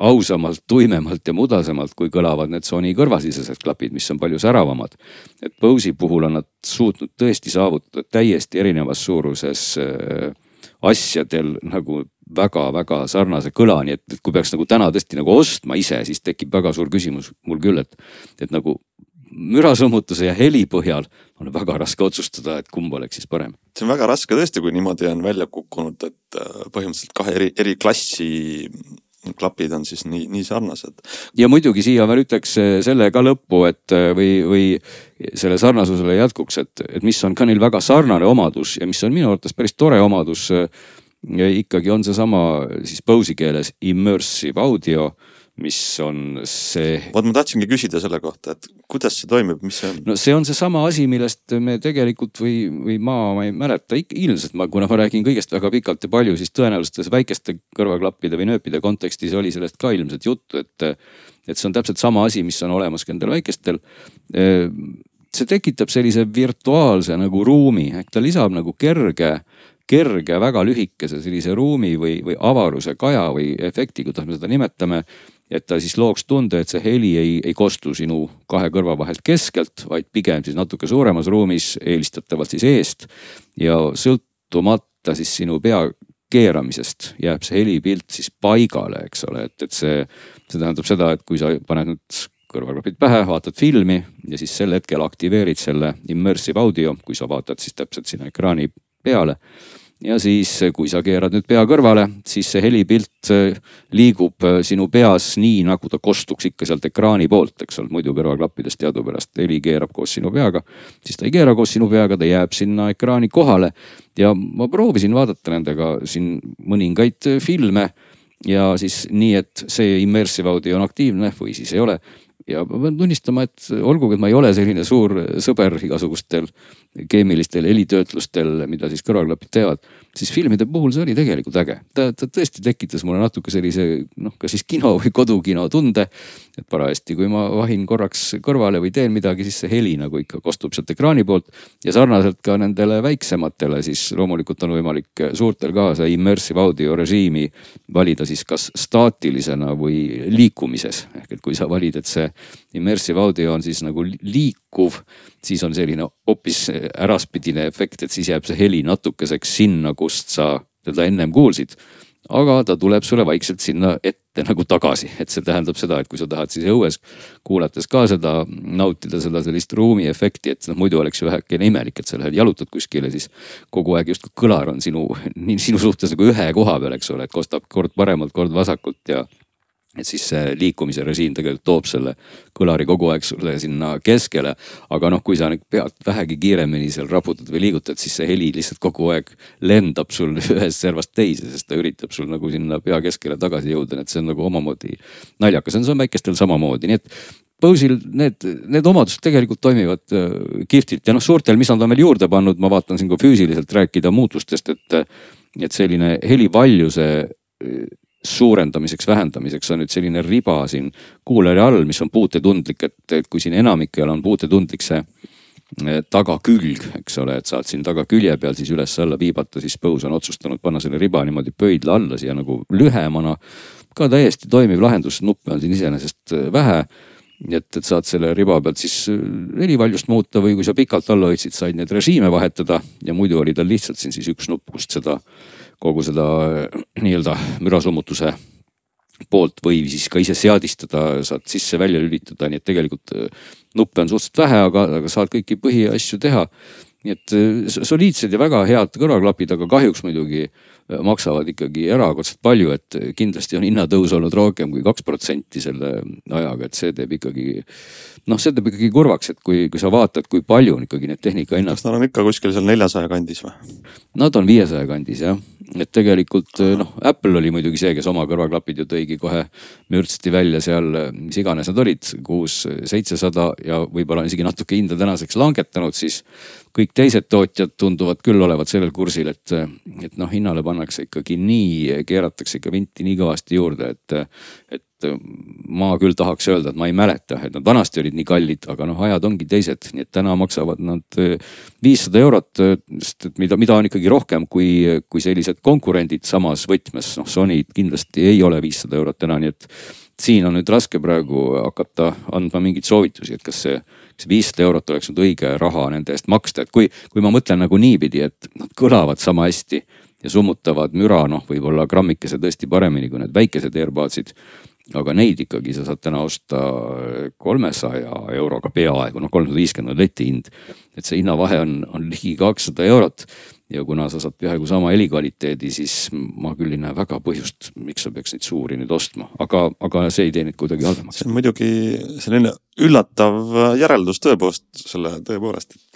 ausamalt, tuimemalt ja mudasemalt, kui kõlavad need Sony kõrvasisesed klapid, mis on palju säravamad. et Bose'i puhul on nad suutnud tõesti saavutada täiesti erinevas suuruses äh, asjadel nagu väga-väga sarnase kõla, nii et, kui peaks nagu täna tõesti nagu ostma ise, siis tekib väga suur küsimus mul küll, et, et nagu mürasummutuse ja heli põhjal on väga raske otsustada, et kumb oleks siis parem. see on väga raske tõesti, kui niimoodi on välja kukkunud, et äh, põhimõtteliselt kahe eri, eri klassi klapid on siis nii, nii sarnased. ja muidugi siia veel ütleks äh, selle ka lõppu, et äh, või, või selle sarnasusele jätkuks, et, et mis on ka neil väga sarnane omadus ja mis on minu arvates päris tore omadus ja ikkagi on seesama siis Bose'i keeles immersive audio, mis on see. vot ma tahtsingi küsida selle kohta, et kuidas see toimib, mis see on? no see on seesama asi, millest me tegelikult või, või ma, ma ei mäleta, ilmselt ma, kuna ma räägin kõigest väga pikalt ja palju, siis tõenäoliselt väikeste kõrvaklappide või nööpide kontekstis oli sellest ka ilmselt juttu, et. et see on täpselt sama asi, mis on olemas ka nendel väikestel see tekitab sellise virtuaalse nagu ruumi, ehk ta lisab nagu kerge kerge, väga lühikese sellise ruumi või, või avaruse kaja või efekti, kuidas me seda nimetame. et ta siis looks tunde, et see heli ei, ei kostu sinu kahe kõrva vahelt keskelt, vaid pigem siis natuke suuremas ruumis, eelistatavalt siis eest. ja sõltumata siis sinu pea keeramisest jääb see helipilt siis paigale, eks ole, et, et see, see tähendab seda, et kui sa paned nüüd kõrvaklapid pähe, vaatad filmi ja siis sel hetkel aktiveerid selle immersive audio, kui sa vaatad siis täpselt sinna ekraani peale ja siis, kui sa keerad nüüd pea kõrvale, siis see helipilt äh, liigub äh, sinu peas nii, nagu ta kostuks ikka sealt ekraani poolt, eks ole, muidu kõrvaklappidest teadupärast heli keerab koos sinu peaga. siis ta ei keera koos sinu peaga, ta jääb sinna ekraani kohale. ja ma proovisin vaadata nendega siin mõningaid äh, filme ja siis nii, et see immersive audio on aktiivne või siis ei ole ja ma pean tunnistama, et olgugi, et ma ei ole selline suur sõber igasugustel keemilistel helitöötlustel, mida siis kõrvaklapid teevad, siis filmide puhul see oli tegelikult äge. ta, ta tõesti tekitas mulle natuke sellise noh, kas siis kino või kodukino tunde. et parajasti, kui ma vahin korraks kõrvale või teen midagi, siis see heli nagu ikka kostub sealt ekraani poolt. ja sarnaselt ka nendele väiksematele, siis loomulikult on võimalik suurtel ka see immersive audio režiimi valida siis kas staatilisena või liikumises. ehk et kui sa valid, et see immersive audio on siis nagu liikuv, siis on selline hoopis äraspidine efekt, et siis jääb see heli natukeseks sinna, kust sa teda ennem kuulsid. aga ta tuleb sulle vaikselt sinna ette nagu tagasi, et see tähendab seda, et kui sa tahad siis õues kuulates ka seda nautida seda sellist ruumiefekti, et noh muidu oleks ju vähekene imelik, et sa lähed jalutad kuskile, siis kogu aeg justkui kõlar on sinu, sinu suhtes nagu ühe koha peal, eks ole, et kostab kord paremalt, kord vasakult ja et siis see liikumise režiim tegelikult toob selle kõlari kogu aeg sulle sinna keskele. aga noh, kui sa nüüd pead vähegi kiiremini seal raputad või liigutad, siis see heli lihtsalt kogu aeg lendab sul ühest servast teise, sest ta üritab sul nagu sinna pea keskele tagasi jõuda, nii et see on nagu omamoodi naljakas, see on väikestel samamoodi, nii et Bose'il need, need omadused tegelikult toimivad äh, kihvtilt. Ja noh, suurtel, mis nad on veel juurde pannud, ma vaatan siin, kui füüsiliselt rääkida muutustest, et, et selline helivaljuse suurendamiseks, vähendamiseks on nüüd selline riba siin kuulari all, mis on puutetundlik, et, et kui siin enamikel on puutetundlik see eh, tagakülg, eks ole, et saad siin tagakülje peal siis üles-alla viibata, siis Põus on otsustanud panna selle riba niimoodi pöidla alla siia nagu lühemana. ka täiesti toimiv lahendus, nuppe on siin iseenesest eh, vähe. nii et, et saad selle riba pealt siis eh, helivaljust muuta või kui sa pikalt alla hoidsid, said neid režiime vahetada ja muidu oli tal lihtsalt siin siis üks nupp, kust seda kogu seda äh, nii-öelda mürasummutuse poolt või siis ka ise seadistada, saad sisse-välja lülitada, nii et tegelikult äh, nuppe on suhteliselt vähe, aga, aga saad kõiki põhiasju teha. nii et äh, soliidsed ja väga head kõrvaklapid, aga kahjuks muidugi maksavad ikkagi erakordselt palju, et kindlasti on hinnatõus olnud rohkem kui kaks protsenti selle ajaga, et see teeb ikkagi. noh, see teeb ikkagi kurvaks, et kui, kui sa vaatad, kui palju on ikkagi need tehnika hinnad. kas nad on ikka kuskil seal neljasaja kandis või? Nad on viiesaja kandis jah, et tegelikult noh, Apple oli muidugi see, kes oma kõrvaklapid ju tõigi kohe mürtsti välja seal, mis iganes nad olid, kuus, seitsesada ja võib-olla isegi natuke hinda tänaseks langetanud, siis kõik teised tootjad tunduvad küll olevat sellel kursil, et, et noh, hinnale pannakse ikkagi nii, keeratakse ikka vinti nii kõvasti juurde, et, et ma küll tahaks öelda, et ma ei mäleta, et nad vanasti olid nii kallid, aga noh, ajad ongi teised, nii et täna maksavad nad viissada eurot, sest et mida, mida on ikkagi rohkem kui, kui sellised konkurendid samas võtmes, noh, Sony kindlasti ei ole viissada eurot täna, nii et siin on nüüd raske praegu hakata andma mingeid soovitusi, et kas see see viissada eurot oleks nüüd õige raha nende eest maksta, et kui, kui ma mõtlen nagu niipidi, et nad kõlavad sama hästi ja summutavad müra, noh, võib-olla grammikese tõesti paremini kui need väikesed AirPodsid. aga neid ikkagi sa saad täna osta kolmesaja euroga peaaegu, noh, kolmsada viiskümmend on letihind. et see hinnavahe on, on ligi kakssada eurot ja kuna sa saad peaaegu sama helikvaliteedi, siis ma küll ei näe väga põhjust, miks sa peaks neid suuri nüüd ostma, aga, aga see ei tee neid kuidagi halvemaks. see on muidugi selline üllatav järeldus tõepoolest, selle tõepoolest, et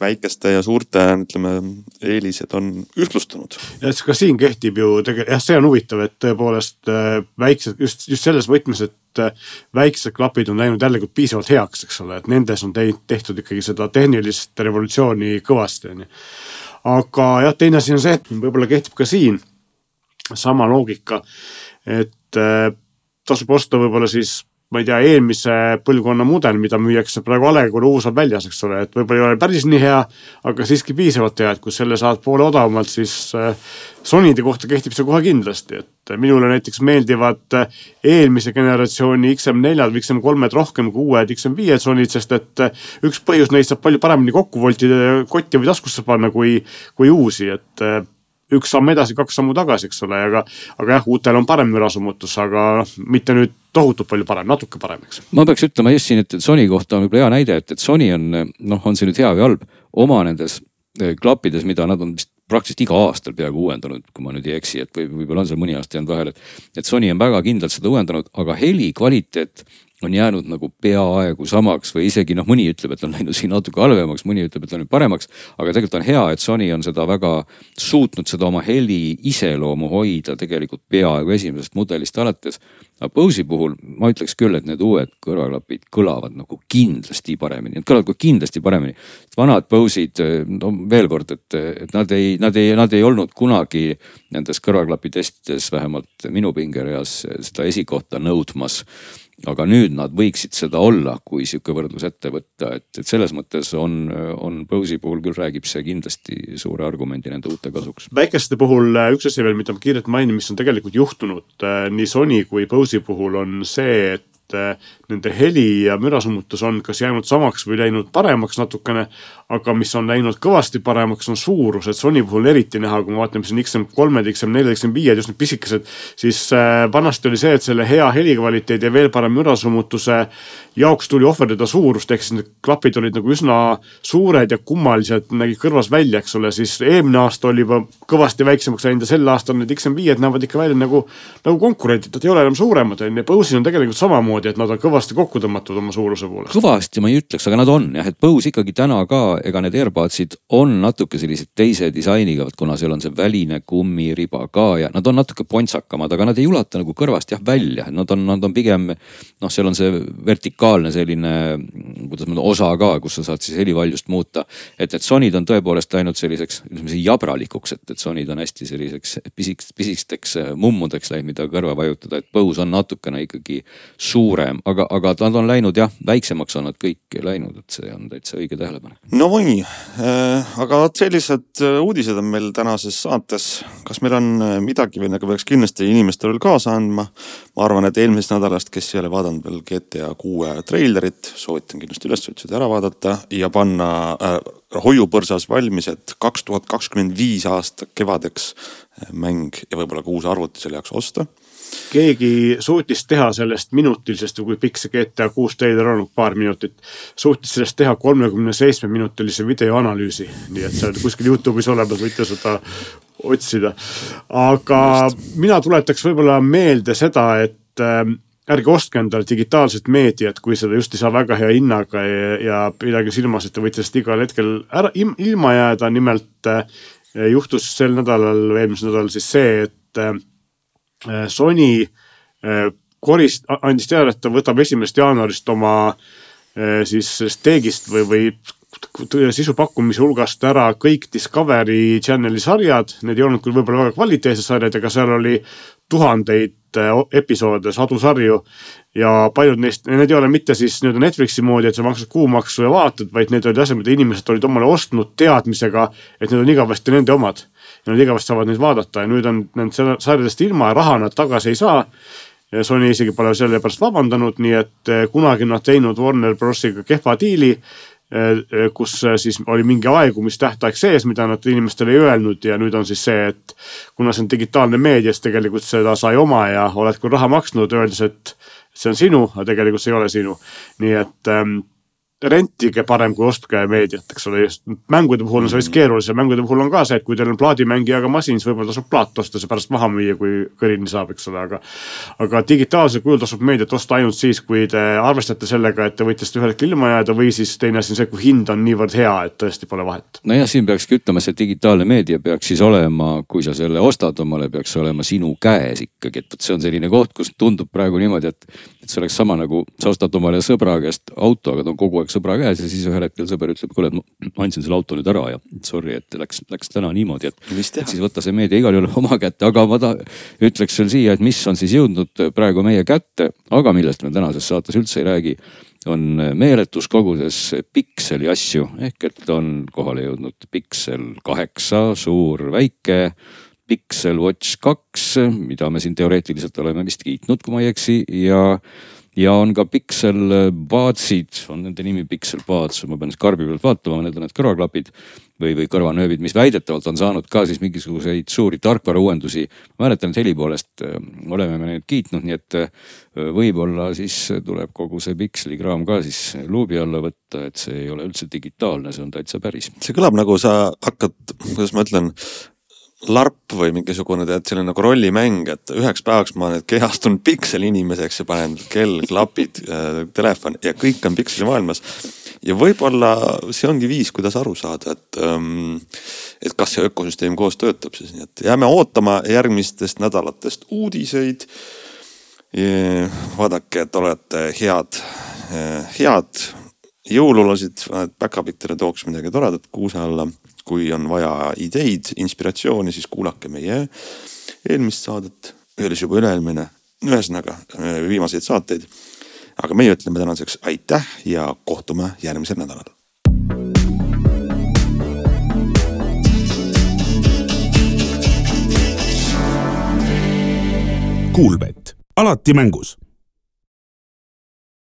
väikeste ja suurte, ütleme, eelised on ühtlustunud. ka siin kehtib ju tegelikult, jah, see on huvitav, et tõepoolest äh, väiksed, just, just selles võtmes, et äh, väiksed klapid on läinud jällegi piisavalt heaks, eks ole, et nendes on tehtud ikkagi seda tehnilist revolutsiooni kõvasti, on ju aga jah, teine asi on see, et võib-olla kehtib ka siin sama loogika, et äh, tasub osta võib-olla siis ma ei tea, eelmise põlvkonna mudel, mida müüakse praegu A Le Cour uus on väljas, eks ole, et võib-olla ei ole päris nii hea, aga siiski piisavalt hea, et kui selle saad poole odavamalt, siis äh, Sonyde kohta kehtib see kohe kindlasti, et minule näiteks meeldivad äh, eelmise generatsiooni XM4-d või XM3-d rohkem kui uued XM5-d Sonyd, sest et äh, üks põhjus neist saab palju paremini kokku voltida kotti või taskusse panna kui, kui uusi, et üks samm edasi, kaks sammu tagasi, eks ole, aga, aga jah, uutel on parem mürasummutus, aga noh, mitte nüüd tohutult palju parem, natuke parem, eks. ma peaks ütlema just siin, et Sony kohta on võib-olla hea näide, et, et Sony on noh, on see nüüd hea või halb, oma nendes eh, klappides, mida nad on vist praktiliselt iga aastal peaaegu uuendanud, kui ma nüüd ei eksi, et või võib-olla on seal mõni aasta jäänud vahele, et. et Sony on väga kindlalt seda uuendanud, aga heli kvaliteet on jäänud nagu peaaegu samaks või isegi noh, mõni ütleb, et on läinud siin natuke halvemaks, mõni ütleb, et on nüüd paremaks. aga tegelikult on hea, et Sony on seda väga suutnud seda oma heli iseloomu hoida tegelikult peaaegu esimesest mudelist alates. aga Bose'i puhul ma ütleks küll, et need uued kõrvaklapid kõlavad nagu kindlasti paremini, need kõlavad kindlasti paremini. vanad Bose'id, no veel kord, et, et nad ei, nad ei, nad ei olnud kunagi nendes kõrvaklapi testides vähemalt minu pingereas seda esikohta nõudmas aga nüüd nad võiksid seda olla, kui sihuke võrdlus ette võtta, et, et selles mõttes on, on Bose'i puhul küll räägib see kindlasti suure argumendi nende uute kasuks. väikeste puhul äh, üks asi veel, mida ma kiirelt mainin, mis on tegelikult juhtunud äh, nii Sony kui Bose'i puhul on see, et äh, nende heli ja mürasummutus on kas jäänud samaks või läinud paremaks natukene, aga mis on läinud kõvasti paremaks, on suurus, et Sony puhul eriti näha, kui me vaatame siin XM3-d, XM4-d, XM5-d, just need pisikesed, siis äh, vanasti oli see, et selle hea helikvaliteedi ja veel parem mürasummutuse jaoks tuli ohverdada suurust, ehk siis need klapid olid nagu üsna suured ja kummalised, nägid kõrvas välja, eks ole, siis eelmine aasta oli juba kõvasti väiksemaks läinud ja sel aastal need XM5-d näevad ikka välja nagu, nagu konkurendid, nad ei ole enam suuremad, on ju. Bose'il on tegelikult samamoodi, et nad on kõvasti kokku tõmmatud oma suuruse poolest. kõvasti ma ei ütleks, aga nad on jah, et Bose ikkagi täna ka ega need AirPodsid on natuke sellised teise disainiga, vot kuna seal on see väline kummiriba ka ja nad on natuke pontsakamad, aga nad ei ulata nagu kõrvast jah välja, nad on, nad on pigem noh, seal on see vertikaalne selline, kuidas ma ütlen, osa ka, kus sa saad siis helivaljust muuta. et need Sonyd on tõepoolest läinud selliseks, ütleme jabralikuks, et, et Sonyd on hästi selliseks pisiks, pisikesteks mummudeks läinud, mida kõrva vajutada, et Bose on natukene ikkagi suurem, aga, aga nad on läinud jah, väiksemaks on nad kõik läinud, et see on täitsa õige tähelepanek. no nii, äh, aga vot sellised äh, uudised on meil tänases saates. kas meil on äh, midagi, millega peaks kindlasti inimestele veel kaasa andma? ma arvan, et eelmisest nädalast, kes ei ole vaadanud veel GTA kuue treilerit, soovitan kindlasti üles otsida, ära vaadata ja panna äh, hoiupõrsas valmis, et kaks tuhat kakskümmend viis aasta kevadeks mäng ja võib-olla ka uus arvuti selle jaoks osta keegi suutis teha sellest minutilisest või kui pikk see GTA kuus treiler on, paar minutit, suutis sellest teha kolmekümne seitsme minutilise videoanalüüsi, nii et see on kuskil Youtube'is olemas, võite seda otsida. aga Just. mina tuletaks võib-olla meelde seda, et äh, ärge ostke endale digitaalset meediat, kui seda just ei saa väga hea hinnaga ja, ja pidage silmas, et te võite sellest igal hetkel ära ilma jääda, nimelt äh, juhtus sel nädalal või eelmisel nädalal siis see, et äh, Äh, Sony äh, korist-, andis teada, et ta võtab esimesest jaanuarist oma äh, siis steegist või, või sisu pakkumise hulgast ära kõik Discovery Channeli sarjad, need ei olnud küll võib-olla väga kvaliteetsed sarjad, aga seal oli tuhandeid episoode, sadu sarju ja paljud neist, need ei ole mitte siis nii-öelda Netflixi moodi, et sa maksad kuumaksu ja vaatad, vaid need olid asjad, mida inimesed olid omale ostnud teadmisega, et need on igavesti nende omad ja nad igavesti saavad neid vaadata ja nüüd on need sarjadest ilma ja raha nad tagasi ei saa. Sony isegi pole selle pärast vabandanud, nii et eh, kunagi nad teinud Warner Brosiga kehva diili eh, eh, kus siis oli mingi aegumistähtaeg sees, mida nad inimestele ei öelnud ja nüüd on siis see, et kuna see on digitaalne meedia, siis tegelikult seda sai oma ja oled küll raha maksnud, öeldes, et see on sinu, aga tegelikult see ei ole sinu. nii et ähm, rentige parem kui ostke meediat, eks ole, just mängude puhul on see vist keerulisem, mängude puhul on ka see, et kui teil on plaadimängijaga masin, siis võib-olla tasub plaat osta, see pärast maha müüa, kui kõrini saab, eks ole, aga. aga digitaalsel kujul tasub meediat osta ainult siis, kui te arvestate sellega, et te võite sellest ühel hetkel ilma jääda või siis teine asi on see, kui hind on niivõrd hea, et tõesti pole vahet. nojah, siin peakski ütlema, see digitaalne meedia peaks siis olema, kui sa selle ostad omale, peaks olema sinu käes ikkagi, et vot see on selline koht, kus tundub praegu niimoodi, et, et see oleks sama nagu sa ostad omale sõbra käest auto, aga ta on kogu aeg sõbra käes ja siis ühel hetkel sõber ütleb, kuule, ma andsin selle auto nüüd ära ja sorry, et läks, läks täna niimoodi, et. et siis võta see meedia igal juhul oma kätte, aga ma ta, ütleks veel siia, et mis on siis jõudnud praegu meie kätte, aga millest me tänases saates üldse ei räägi on meeletus koguses pikseli asju ehk et on kohale jõudnud Pixel kaheksa, suur, väike. Pixel Watch kaks, mida me siin teoreetiliselt oleme vist kiitnud, kui ma ei eksi ja ja on ka Pixel Buds'id, on nende nimi Pixel Buds, ma pean siis karbi pealt vaatama, need on need kõrvaklapid või, või kõrvanööbid, mis väidetavalt on saanud ka siis mingisuguseid suuri tarkvarauuendusi. ma mäletan, et heli poolest äh, oleme me neid kiitnud, nii et äh, võib-olla siis tuleb kogu see Pixeli kraam ka siis luubi alla võtta, et see ei ole üldse digitaalne, see on täitsa päris. see kõlab nagu sa hakkad, kuidas ma ütlen larp või mingisugune tead selline nagu rollimäng, et üheks päevaks ma olen kehastunud pikseli inimeseks ja panen kell, klapid äh,, telefon ja kõik on pikseli maailmas. ja võib-olla see ongi viis, kuidas aru saada, et ähm,, et kas see ökosüsteem koos töötab siis, nii et jääme ootama järgmistest nädalatest uudiseid. vaadake, et olete head, head jõululasid, päkapikk teile tooks midagi toredat kuuse alla kui on vaja ideid, inspiratsiooni, siis kuulake meie eelmist saadet, öelis juba üle-eelmine, ühesõnaga viimaseid saateid. aga meie ütleme tänaseks aitäh ja kohtume järgmisel nädalal. Kuulmet, alati mängus